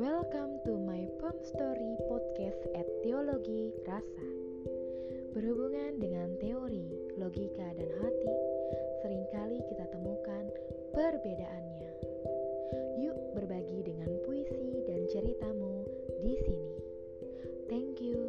Welcome to my Pom Story Podcast at Teologi Rasa. Berhubungan dengan teori, logika, dan hati, sering kali kita temukan perbedaannya. Yuk berbagi dengan puisi dan ceritamu di sini. Thank you.